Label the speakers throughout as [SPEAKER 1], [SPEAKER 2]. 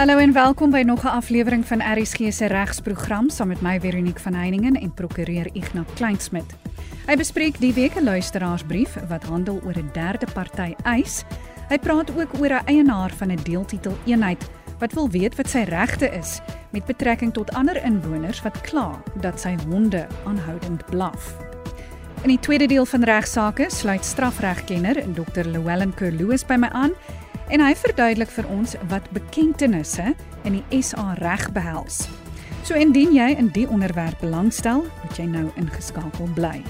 [SPEAKER 1] Hallo en welkom by nog 'n aflewering van RSG se regsprogram saam met my Veronique van Heiningen en prokureur Ignas Kleinsmid. Hy bespreek die week 'n luisteraarsbrief wat handel oor 'n derde party eis. Hy praat ook oor 'n eienaar van 'n deeltitel eenheid wat wil weet wat sy regte is met betrekking tot ander inwoners wat kla dat sy honde aanhoudend blaf. In die tweede deel van regsaake sluit strafregkenner Dr. Llewellyn Kerloos by my aan en hy verduidelik vir ons wat bekentenisse in die SA reg behels. So indien jy in die onderwerp belangstel, moet jy nou ingeskakel bly.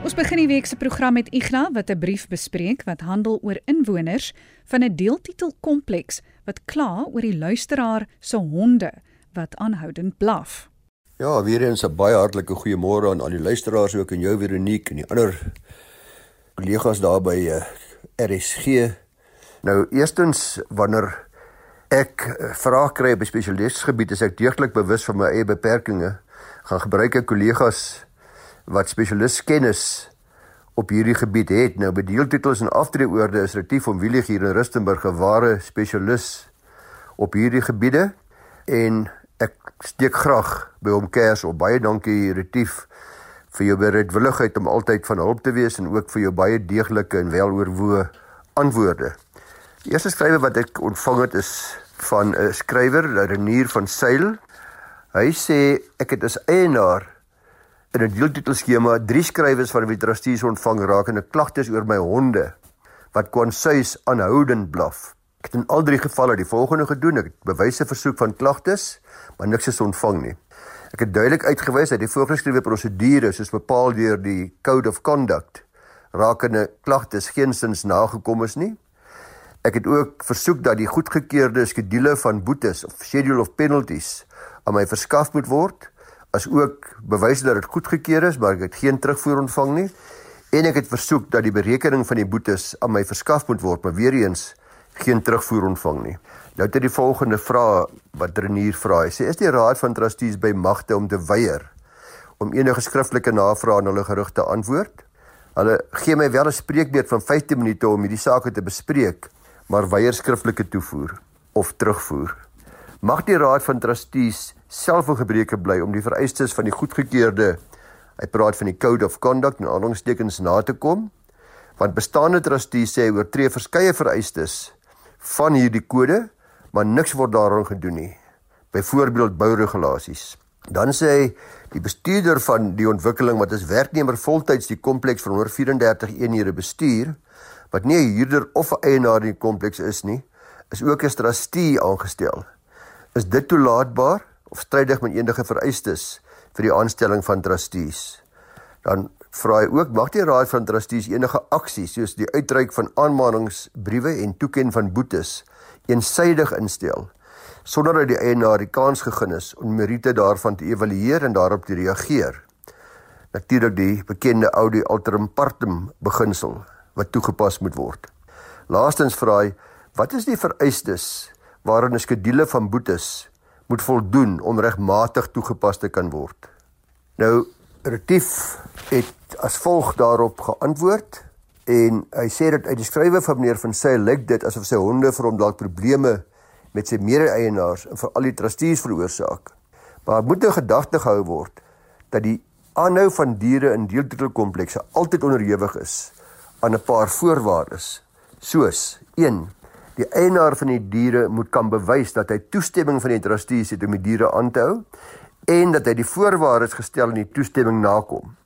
[SPEAKER 1] Ons begin die week se program met Igna wat 'n brief bespreek wat handel oor inwoners van 'n deeltitel kompleks wat kla oor die luisteraar se honde wat aanhoudend blaf.
[SPEAKER 2] Ja, weer eens 'n baie hartlike goeiemôre aan al die luisteraars ook en jou Veronique en die ander kollegas daar by eh, RSG. Nou eerstens wanneer ek uh, vrae kry 'n spesialistgebied, is ek deeglik bewus van my eie beperkings. Gaan gebruik ek kollegas wat spesialistkennis op hierdie gebied het. Nou bedeeltitels en aftreeoorde is retief om Willie hier in Rustenburg 'n ware spesialis op hierdie gebiede en steek graag by hom kers op. Baie dankie Retief vir jou bereidwilligheid om altyd van hulp te wees en ook vir jou baie deeglike en weloorwoë antwoorde. Die eerste skrywe wat ek ontvang het is van 'n skrywer, Renier van Sail. Hy sê ek het as eienaar in 'n deeltitelskema drie skrywes van wie trustees ontvang rakende klagtes oor my honde wat kwansuis aanhoudend blaf. Ek het in al drie gevalle die volgende gedoen. Ek het bewyse versoek van klagtes, maar niks is ontvang nie. Ek het duidelik uitgewys dat die voorgeskrewe prosedure soos bepaal deur die Code of Conduct rakende klagtes geensins nagekom is nie. Ek het ook versoek dat die goedgekeurde skedule van boetes of schedule of penalties aan my verskaf moet word, as ook bewyse dat dit goedgekeur is, maar ek het geen terugvoer ontvang nie. En ek het versoek dat die berekening van die boetes aan my verskaf moet word, maar weer eens geen terugvoer ontvang nie. Nou het hy die volgende vraag wat Renier vra. Hy sê: "Is die Raad van Trustees by magte om te weier om enige skriftelike navrae aan hulle gerig te antwoord? Hulle gee my wel 'n spreekbeurt van 15 minute om hierdie saak te bespreek, maar weier skriftelike toevoer of terugvoer. Mag die Raad van Trustees self in gebreke bly om die vereistes van die goedgekeurde hy praat van die Code of Conduct en aanhalingstekens na te kom?" Want bestaande trustees sê oortree verskeie vereistes van hierdie kode, maar niks word daaraan gedoen nie. Byvoorbeeld bouregulasies. Dan sê hy die bestuurder van die ontwikkeling wat as werknemer voltyds die kompleks van 134 eenhede bestuur, wat nie 'n huurder of 'n eienaar in die kompleks is nie, is ook as trustee aangestel. Is dit toelaatbaar of strydig met enige vereistes vir die aanstelling van trustees? Dan vra hy ook mag die raad van trustees enige aksie soos die uitreik van aanmaningsbriewe en toeken van boetes eensydig instel sonder dat die eienaar die kans gegee is om meriete daarvan te evalueer en daarop te reageer. Natuurlik die bekende audi alterum partem beginsel wat toegepas moet word. Laastens vra hy wat is die vereistes waarin 'n skedule van boetes moet voldoen om regmatig toegepas te kan word. Nou Retief het as volg daarop geantwoord en hy sê dat uit die skrywe van meneer van sy lyk dit asof sy honde vir hom dalk probleme met sy mede-eienaars en vir al die trustees veroorsaak. Maar moet 'n nou gedagte gehou word dat die aanhou van diere in deeltitelkomplekse altyd onderhewig is aan 'n paar voorwaardes soos 1 Die eienaar van die diere moet kan bewys dat hy toestemming van die trustees het om die diere aan te hou en dat hy die voorwaardes gestel in die toestemming nakom.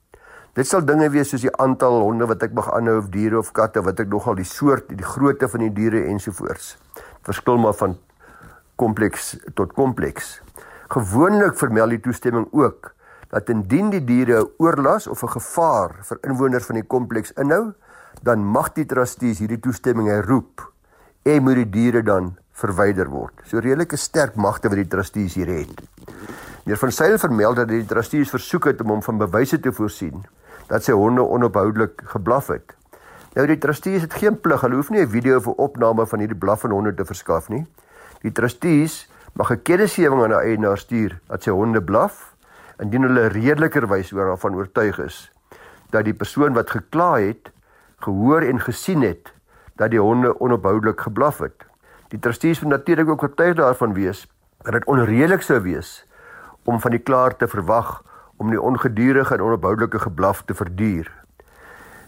[SPEAKER 2] Dit sal dinge wees soos die aantal honde wat ek mag aanhou of diere of katte wat ek nogal die soort, die grootte van die diere ensovoorts. Verskil maar van kompleks tot kompleks. Gewoonlik vermeld die toestemming ook dat indien die diere 'n oorlas of 'n gevaar vir inwoners van die kompleks inhou, dan mag die trustees hierdie toestemming herroep en moet die diere dan verwyder word. So redelike sterk magte wat die trustees hier het. Meneer van Sail vermeld dat die trustees versoek het om hom van bewyse te voorsien dat sy honde onophoudelik geblaf het. Nou die trustees het geen plig, hulle hoef nie 'n video vir opname van hierdie blaffende honde te verskaf nie. Die trustees mag 'n kennisgewing aan 'n eienaar stuur dat sy honde blaf indien hulle redelikerwys oor daarvan oortuig is dat die persoon wat gekla het gehoor en gesien het dat die honde onophoudelik geblaf het. Die trustees moet natuurlik ook oortuig daarvan wees dat dit onredelik sou wees om van die klaer te verwag om die ongedurige en onophoudelike geblaf te verduur.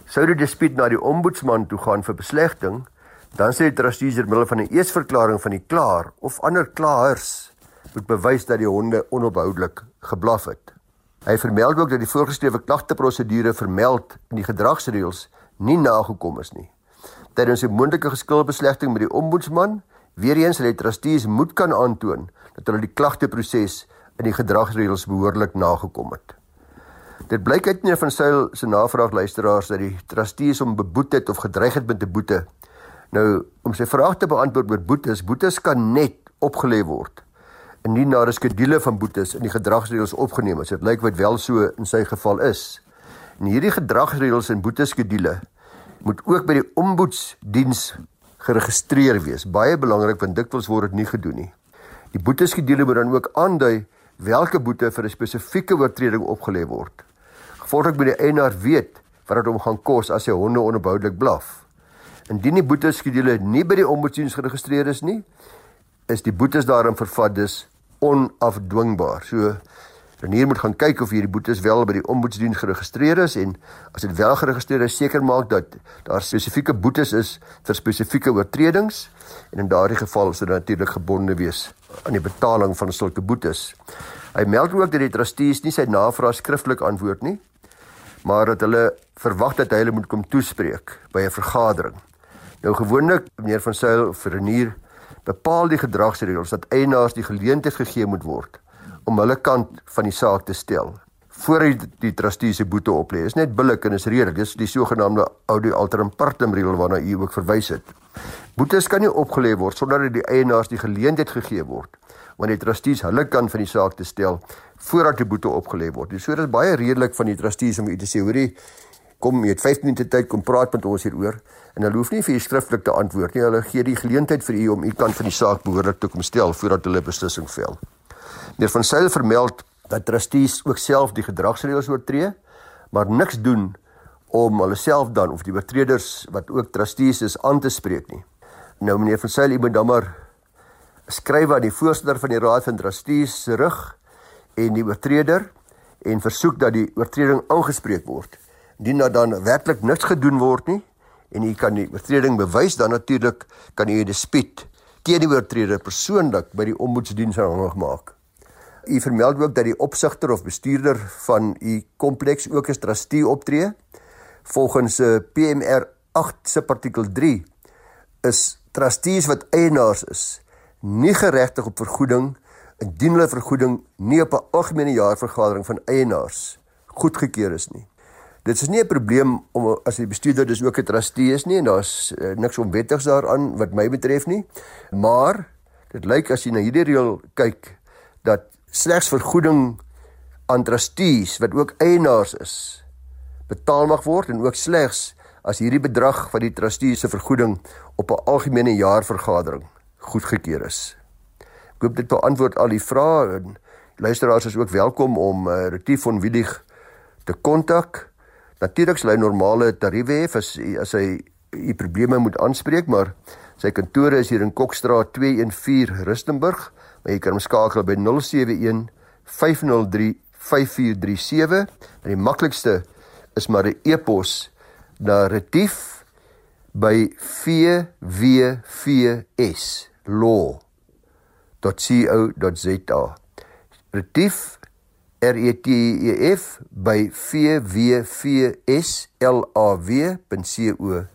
[SPEAKER 2] Sou die dispuut na die ombudsman toe gaan vir beslegting, dan sê die trustees deur middel van 'n eesverklaring van die klaer of ander klaers moet bewys dat die honde onophoudelik geblaf het. Hy vermeld ook dat die voorgeskrewe klagteprosedure vermeld in die gedragsreëls nie nagekom is nie. Tydens 'n moontlike geskilbeslegting met die ombudsman, weer eens hulle trustees moet kan aantoon dat hulle die klagteproses in die gedragsreëls behoorlik nagekom het. Dit blyk uit meneer van Sail se navraag luisteraars dat die trustees hom beboet het of gedreig het met 'n boete. Nou, om sy vraag te beantwoord oor boetes, boetes kan net opgelê word indien daar 'n skedule van boetes in die gedragsreëls opgeneem is. Dit lyk wat wel so in sy geval is. En hierdie gedragsreëls en boeteskedule moet ook by die ombudsdiens geregistreer wees. Baie belangrik want dikwels word dit nie gedoen nie. Die boeteskedule moet dan ook aandui watter boete vir 'n spesifieke oortreding opgelê word. Gevolglik moet die eienaar weet wat dit hom gaan kos as sy honde onverboudelik blaf. Indien die boeteskedule nie by die ombudsdiens geregistreer is nie, is die boetes daarin vervat dus onafdwingbaar. So Renier moet gaan kyk of hierdie boetes wel by die ombudsdiens geregistreer is en as dit wel geregistreer is, seker maak dat daar spesifieke boetes is vir spesifieke oortredings en in daardie geval sou dit natuurlik gebonde wees aan die betaling van sulke boetes. Hy meld ook dat die trustees nie sy navraag skriftelik antwoord nie, maar dat hulle verwag dat hy hulle moet kom toespreek by 'n vergadering. Nou gewoonlik meneer van Sail vir Renier bepaal die gedragsreëls dat eienaars die geleentheid gegee moet word om hulle kant van die saak te stel voor hy die trustees se boete oplê. Is net billik en is redelik. Dis die sogenaamde audi alteram partem reël waarna u ook verwys het. Boetes kan nie opgelê word sonder dat die eienaars die geleentheid gegee word want die trustees hulle kant van die saak te stel voordat die boete opgelê word. Dis so dis baie redelik van die trustees om u te sê, hoorie, kom jy het 15 minute tyd kom praat met ons hieroor en hulle hoef nie vir u skriftelik te antwoord nie. Hulle gee die geleentheid vir u om u kant van die saak behoorlik te kom stel voordat hulle beslissing vel. Meneer van Sail vermeld dat trustees ook self die gedragsreëls oortree, maar niks doen om hulle self dan of die oortreders wat ook trustees is aan te spreek nie. Nou meneer van Sail, u moet dan maar skryf aan die voorsitter van die raad van trustees se rug en die oortreder en versoek dat die oortreding aangespreek word indien daar dan werklik niks gedoen word nie en u kan die oortreding bewys dan natuurlik kan u 'n dispuut teen die oortreder persoonlik by die ombudsdiens aanhangig maak. U vermeld ook dat die opsigter of bestuurder van u kompleks ook as trustee optree. Volgens uh, PMR 8 se artikel 3 is trustees wat eienaars is nie geregtig op vergoeding indien hulle vergoeding nie op 'n algemene jaarvergadering van eienaars goedgekeur is nie. Dit is nie 'n probleem om as die bestuurder dis ook 'n trustee is nie en daar's uh, niks onwettigs daaraan wat my betref nie. Maar dit lyk as jy na hierdie reël kyk dat slegs vergoeding aan trustees wat ook eienaars is betaal mag word en ook slegs as hierdie bedrag van die trustee se vergoeding op 'n algemene jaarvergadering goedgekeur is. Ek hoop dit beantwoord al die vrae en luisteraars is ook welkom om uh, Retief van Willig te kontak Natuurlik sal hy normale tariewe hê as as hy u probleme moet aanspreek, maar sy kantore is hier in Kokstraat 214 Rustenburg. Maar jy kan hom skakel by 071 503 5437. En die maklikste is maar 'n e-pos na retief by vwvs law.co.za. Retief R E T E F by v w v s l a w.co.za.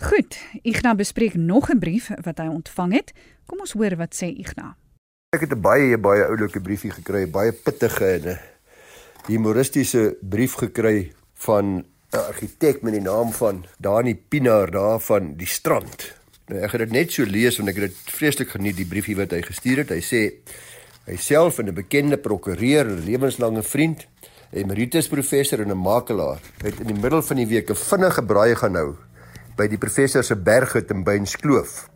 [SPEAKER 1] Goed, Ignas bespreek nog 'n brief wat hy ontvang het. Kom ons hoor wat sê Ignas.
[SPEAKER 2] Ek het 'n baie baie oulike briefie gekry, baie pittige en 'n humoristiese brief gekry van 'n argitek met die naam van Dani Pinaar daar van die strand. Nou ek gaan dit net so lees want ek het dit vreeslik geniet die briefie wat hy gestuur het. Hy sê Hy self 'n bekende prokureur en lewenslange vriend, emeritus professor en 'n makelaar, het in die middel van die week 'n vinnige braai gaan hou by die professor se berghut in Beinskloof.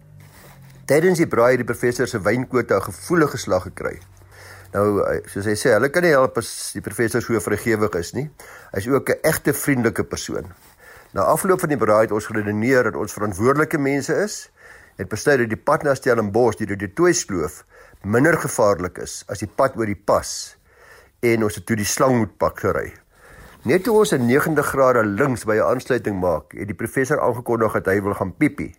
[SPEAKER 2] Tydens die braai het die professor se wynkote 'n gevoelige slag gekry. Nou, soos hy sê, hulle kan nie help as die professor so vergewig is nie. Hy's ook 'n egte vriendelike persoon. Na afloop van die beraad het ons geredeneer dat ons verantwoordelike mense is en besluit dat die pad na Stellenbosch deur die Toitskloof minder gevaarlik is as die pad oor die pas en ons het toe die slangmoedpak gery. Net toe ons 'n 90 grade links by 'n aansluiting maak, het die professor aangekondig dat hy wil gaan piepie.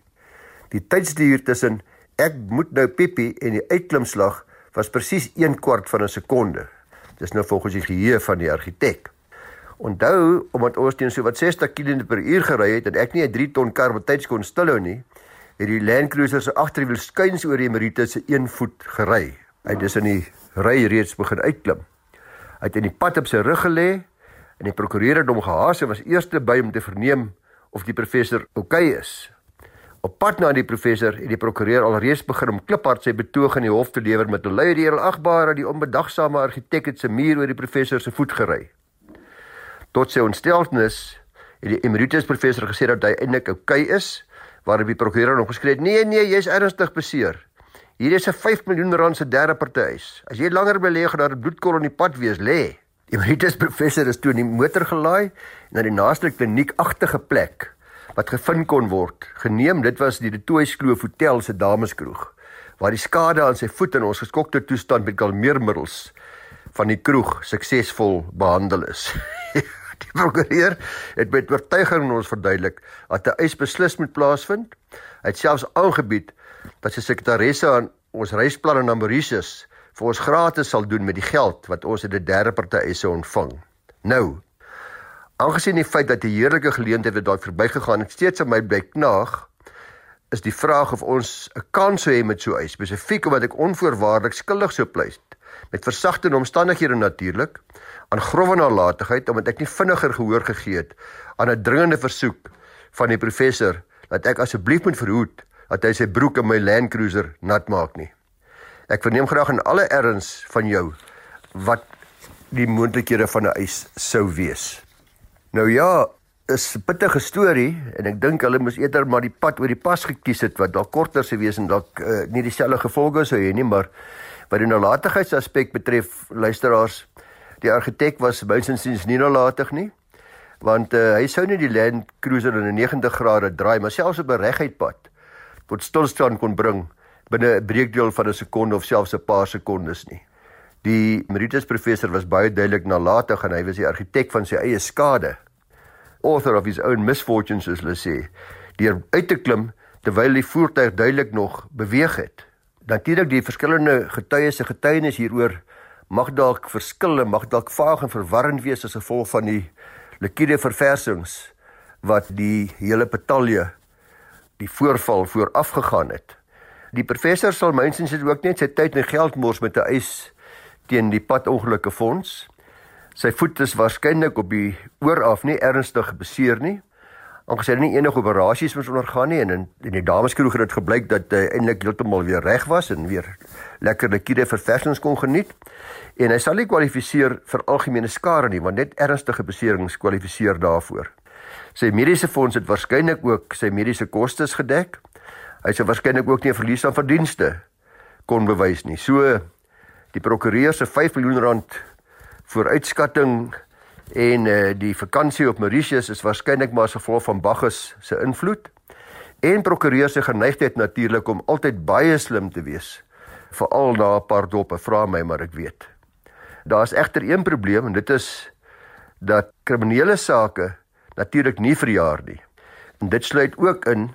[SPEAKER 2] Die tydsduur tussen ek moet nou piepie en die uitklimslag was presies 1 kwart van 'n sekonde. Dis nou volgens die geheue van die argitek. Onthou, omdat ons teen so wat 60 km/h gery het en ek nie 'n 3 ton kar met tyds kon stilhou nie, het die Land Cruiser se agterwiel skuins oor die Emeritus se 1 voet gery. Hy dus in die ry reeds begin uitklim. Hy het in die pad op sy rug gelê en die prokureur het hom gehaas en was eerste by om te verneem of die professor oukei okay is. Op pad na die professor het die prokureur alreeds begin om kliphard sy betoog in die hof te lewer met 'n luie reël agbare die onbedagsame argitek het se muur oor die professor se voet gery. Tot sy ontsteltenis het die emeritus professor gesê dat hy eintlik oukei okay is, waarop die prokureur nog geskree het: "Nee, nee, jy's ernstig beseer. Hier is 'n 5 miljoen rand se derde party huis. As jy langer gaan daar 'n bloedkol in die pad wees, lê." Die emeritus professor is toe in die motor gelaai na die naaste kliniekagtige plek wat gevind kon word. Geneem, dit was die Detoys Kloof Hotel se dameskroeg waar die skade aan sy voet in ons geskokte toestand met kalmeermiddels van die kroeg suksesvol behandel is. Die prokureur het met oortuiging ons verduidelik dat 'n eis beslis moet plaasvind. Hy het selfs aangebied dat sy sekretaresse aan ons reisplanne na Mauritius vir ons gratis sal doen met die geld wat ons uit 'n derde party eise ontvang. Nou, aangesien die feit dat die heerlike geleentheid wat daar verbygegaan het steeds aan my bly knaag, is die vraag of ons 'n kans sou hê met so 'n eis, spesifiek omdat ek onvoorwaardelik skuldig sou pleit met versagtende omstandighede natuurlik aan grove nalatigheid omdat ek nie vinniger gehoor gegee het aan 'n dringende versoek van die professor dat ek asseblief moet verhoed dat hy sy broek in my Land Cruiser nat maak nie. Ek verneem graag in alle erns van jou wat die moontlikhede van 'n eis sou wees. Nou ja, is 'n pittige storie en ek dink hulle moes eerder maar die pad oor die pas gekies het wat dalk korter sou wees en dalk uh, nie dieselfde gevolge sou hê nie, maar wat die nalatigheidsaspek betref, luisteraars, Die argitek was bynsiens nie nalatig nie want uh, hy sou nie die Land Cruiser in 'n 90 grade draai maar selfs op 'n reguit pad tot stilstand kon bring binne 'n breekdeel van 'n sekonde of selfs 'n paar sekondes nie. Die emeritus professor was baie duidelik nalatig en hy was die argitek van sy eie skade. Author of his own misfortunes as hulle sê. Deur uit te klim terwyl die voertuig duidelik nog beweeg het. Natuurlik die verskillende getuies se getuienis hieroor mag dalk verskil en mag dalk vaag en verwarrend wees as gevolg van die liquide verversings wat die hele betalje die voorval vooraf gegaan het. Die professor sal mynsins dit ook net sy tyd en geld mors met 'n eis teen die padongelukke fonds. Sy voet is waarskynlik op die oor af nie ernstig beseer nie. Aangesien hy nie enige operasies moes ondergaan nie en in, in die dameskroeg het dit gebleik dat hy eintlik heeltemal weer reg was en weer lekker liquide verversings kon geniet. En hy sal nie kwalifiseer vir algemene skade nie, want net ernstige beserings kwalifiseer daarvoor. Sy mediese fonds het waarskynlik ook sy mediese kostes gedek. Hy sou waarskynlik ook nie 'n verlies aan verdienste kon bewys nie. So die prokureur se 5 miljoen rand vooruitskatting En uh, die vakansie op Mauritius is waarskynlik maar as gevolg van Bacchus se invloed en prokureur se geneigtheid natuurlik om altyd baie slim te wees. Veral na 'n paar doppe vra my maar ek weet. Daar's egter een probleem en dit is dat kriminele sake natuurlik nie verjaar nie. En dit sluit ook in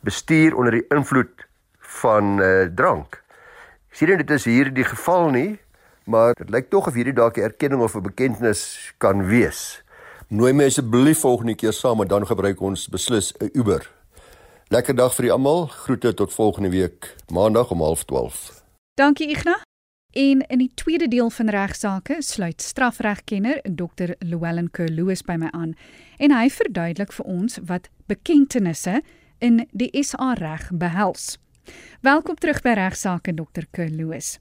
[SPEAKER 2] bestuur onder die invloed van uh, drank. Sien dit is hier die geval nie, maar dit lyk tog of hierdie dalk 'n erkenning of 'n bekentenis kan wees. Nooi my asseblief volgende keer saam en dan gebruik ons beslis 'n Uber. Lekker dag vir julle almal. Groete tot volgende week, Maandag om 12:30.
[SPEAKER 1] Dankie Ignas. En in die tweede deel van regsaake sluit strafregkenner Dr. Llewellyn Kerloos by my aan en hy verduidelik vir ons wat bekentenisse in die SA reg behels. Welkom terug by regsaake Dr. Kerloos.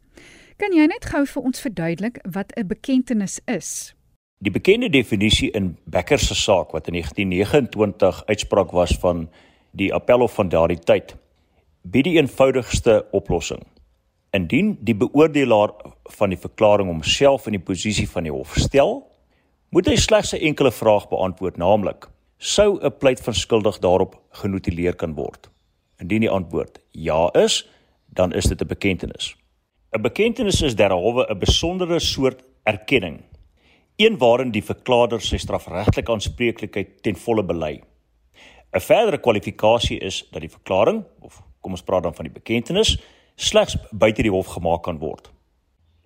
[SPEAKER 1] Kan jy net gou vir ons verduidelik wat 'n bekentenis is?
[SPEAKER 3] Die bekende definisie in Becker se saak wat in 1929 uitspraak was van die appelhof van daardie tyd, bied die eenvoudigste oplossing. Indien die beoordelaar van die verklaring homself in die posisie van die hof stel, moet hy slegs 'n enkele vraag beantwoord, naamlik: sou 'n pleit van skuldig daarop genotuleer kan word. Indien die antwoord ja is, dan is dit 'n bekentenis. 'n Bekentenis is derhalwe 'n besondere soort erkenning, een waarin die verklaarder sy strafregtelike aanspreeklikheid ten volle bely. 'n Verdere kwalifikasie is dat die verklaring of kom ons praat dan van die bekentenis slegs buite die hof gemaak kan word.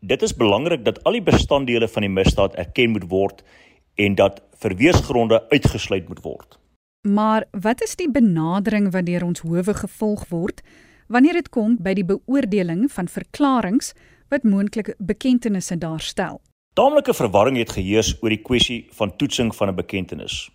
[SPEAKER 3] Dit is belangrik dat al die bestanddele van die misdaad erken moet word en dat verweersgronde uitgesluit moet word.
[SPEAKER 1] Maar wat is die benadering wat deur ons howe gevolg word wanneer dit kom by die beoordeling van verklaringe wat moontlik bekentenisse daarstel?
[SPEAKER 3] Taamlike verwarring het geheers oor die kwessie van toetsing van 'n bekentenis.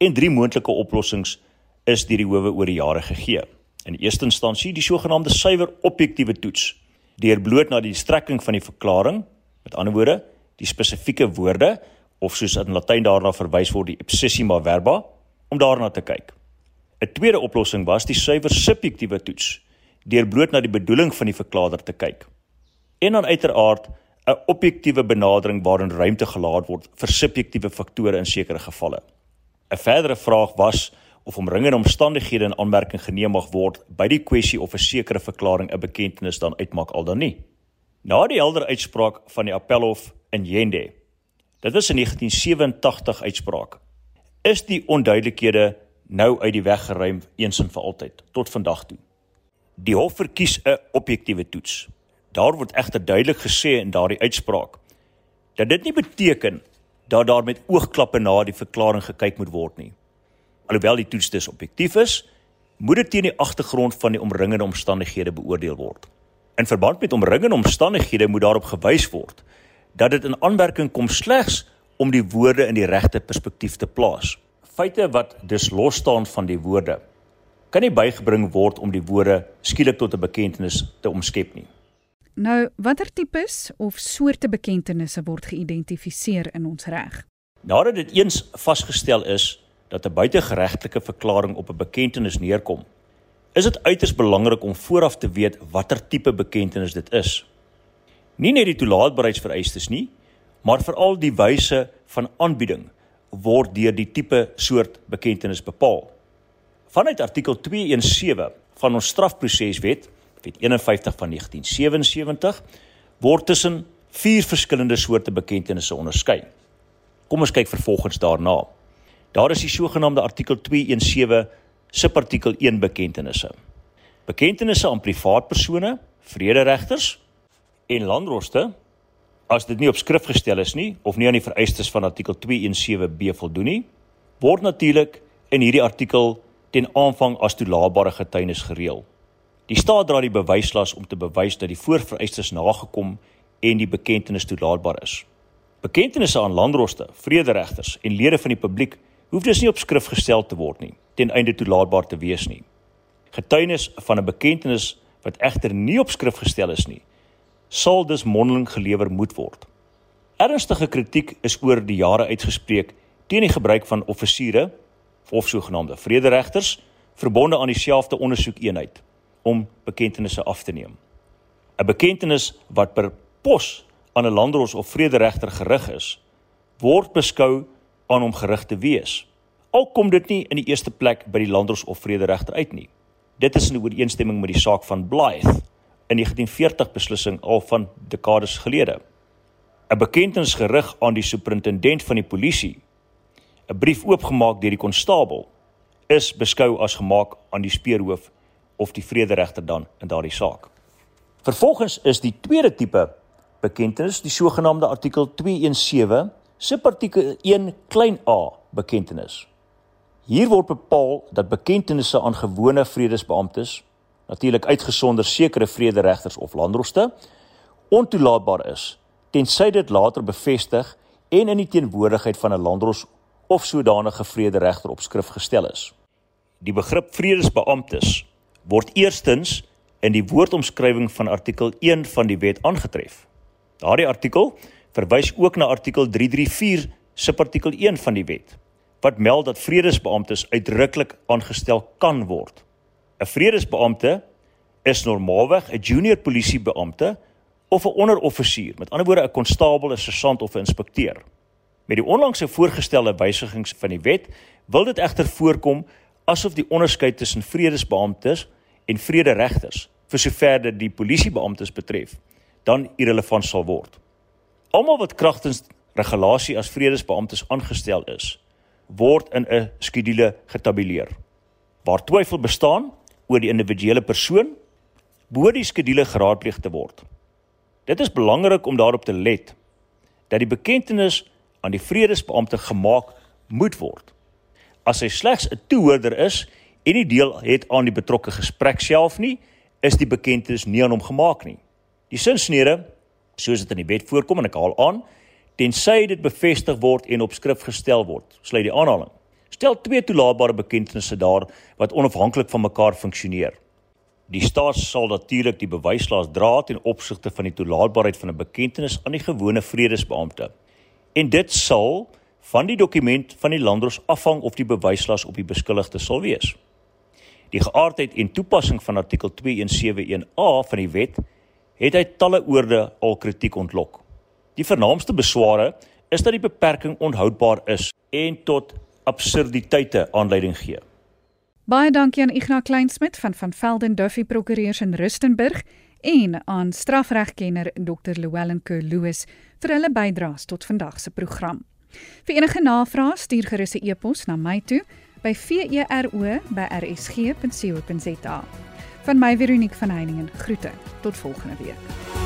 [SPEAKER 3] En drie moontlike oplossings is deur die howe oor die jare gegee. In eerste instansie die sogenaamde suiwer objektiewe toets deur bloot na die strekking van die verklaring, met ander woorde, die spesifieke woorde of soos in Latyn daarna verwys word die obsessima verba om daarna te kyk. 'n Tweede oplossing was die suiwer subjektiewe toets deur bloot na die bedoeling van die verklaarder te kyk. En dan uiteraard 'n objektiewe benadering waarin ruimte gelaat word vir subjektiewe faktore in sekere gevalle. 'n Verdere vraag was of omringende omstandighede in aanmerking geneem mag word by die kwessie of 'n sekere verklaring 'n bekentenis dan uitmaak al dan nie. Na die helder uitspraak van die Appelhof in Jende. Dit was 'n 1987 uitspraak. Is die onduidelikhede nou uit die weg geruim eens en vir altyd tot vandag toe. Die hof verkies 'n objektiewe toets. Daar word egter duidelik gesê in daardie uitspraak dat dit nie beteken dat daar met oogklappe na die verklaring gekyk moet word nie. Alhoewel die toets dus objektief is, moet dit teen die agtergrond van die omringende omstandighede beoordeel word. In verband met omringende omstandighede moet daarop gewys word dat dit in aanmerking kom slegs om die woorde in die regte perspektief te plaas. Feite wat dus los staan van die woorde kan nie bygebring word om die woorde skielik tot 'n bekentenis te omskep nie.
[SPEAKER 1] Nou, watter tipes of soorte bekentenisse word geïdentifiseer in ons reg?
[SPEAKER 3] Nadat dit eens vasgestel is dat 'n buitegeregtelike verklaring op 'n bekentenis neerkom, is dit uiters belangrik om vooraf te weet watter tipe bekentenis dit is. Nie net die toelaatbaarheidsvereistes nie, maar veral die wyse van aanbieding word deur die tipe soort bekentenis bepaal. Vanuit artikel 217 van ons strafproseswet, wet 51 van 1977, word tussen vier verskillende soorte bekentenisse onderskei. Kom ons kyk vervolgens daarna. Daar is die sogenaamde artikel 217 subartikel 1 bekentenisse. Bekentenisse aan privaat persone, vrederegters en landroste as dit nie op skrif gestel is nie of nie aan die vereistes van artikel 217b voldoen nie, word natuurlik in hierdie artikel ten aanvang as toelaatbare getuienis gereël. Die staat dra die bewyslas om te bewys dat die voorvereistes nagekom en die bekentenis toelaatbaar is. Bekentenisse aan landroste, vrederegters en lede van die publiek hoef dus nie op skrif gestel te word nie ten einde toelaatbaar te wees nie. Getuienis van 'n bekentenis wat egter nie op skrif gestel is nie, sal dus mondeling gelewer moet word. Ernstige kritiek is oor die jare uitgespreek teen die gebruik van offisiere of sogenaamde vrederegters verbonde aan dieselfde ondersoekeenheid om bekentenisse af te neem. 'n Bekentenis wat per pos aan 'n landros of vrederegter gerig is, word beskou aan hom gerig te wees. Al kom dit nie in die eerste plek by die landros of vrederegter uit nie. Dit is in ooreenstemming met die saak van Blythe in 1940 beslissing al van dekades gelede. 'n Bekentenis gerig aan die superintendent van die polisie, 'n brief oopgemaak deur die konstabel, is beskou as gemaak aan die speerhoof of die vrederegter dan in daardie saak. Vervolgens is die tweede tipe bekentenis, die sogenaamde artikel 217 Subartikel 1 klein a bekentenis. Hier word bepaal dat bekentenisse aan gewone vredesbeamptes, natuurlik uitgesonder sekere vrederegters of landroste, ontoelaatbaar is tensy dit later bevestig en in die teenwoordigheid van 'n landros of sodanige vrederegter op skrif gestel is. Die begrip vredesbeamptes word eerstens in die woordomskrywing van artikel 1 van die wet aangetref. Daardie artikel verwys ook na artikel 334 subartikel 1 van die wet wat meld dat vredesbeamptes uitdruklik aangestel kan word. 'n Vredesbeampte is normaalweg 'n junior polisiebeampte of 'n onderoffisier, met ander woorde 'n konstabel, 'n sergeant of 'n inspekteur. Met die onlangse voorgestelde wysigings van die wet wil dit egter voorkom asof die onderskeid tussen vredesbeamptes en vrederegters vir sover dit die polisiebeamptes betref dan irrelevant sal word. Almal wat kragtens regulasie as vredesbeamptes aangestel is, word in 'n skedule getabuleer. Waar twyfel bestaan oor die individuele persoon, behoort die skedule geraadpleeg te word. Dit is belangrik om daarop te let dat die bekentenis aan die vredesbeampte gemaak moet word. As hy slegs 'n toehoorder is en nie deel het aan die betrokke gesprek self nie, is die bekentenis nie aan hom gemaak nie. Die sinsnede, soos dit in die wet voorkom en ek haal aan, tensy dit bevestig word en op skrif gestel word. Sluit die aanhaling. Stel twee toelaatbare bekendtenisse daar wat onafhanklik van mekaar funksioneer. Die staat sal natuurlik die bewyslas dra ten opsigte van die toelaatbaarheid van 'n bekendtenis aan die gewone vredesbeampte. En dit sal van die dokument van die landdros afhang of die bewyslas op die beskuldigde sal wees. Die geaardheid en toepassing van artikel 2171A van die wet het hy talle oorde al kritiek ontlok. Die vernaamste besware is dat die beperking onhoudbaar is en tot absurditeite aanleiding gee.
[SPEAKER 1] Baie dankie aan Ignas Kleinsmid van van Velden Duffy Prokureurs in Rustenburg en aan strafregkenner Dr. Llewellyn Kerloos vir hulle bydraes tot vandag se program. Vir enige navrae stuur gerus 'n e-pos na my toe by vero@rsg.co.za. Van my Veronique van Heiningen groete. Tot volgende week.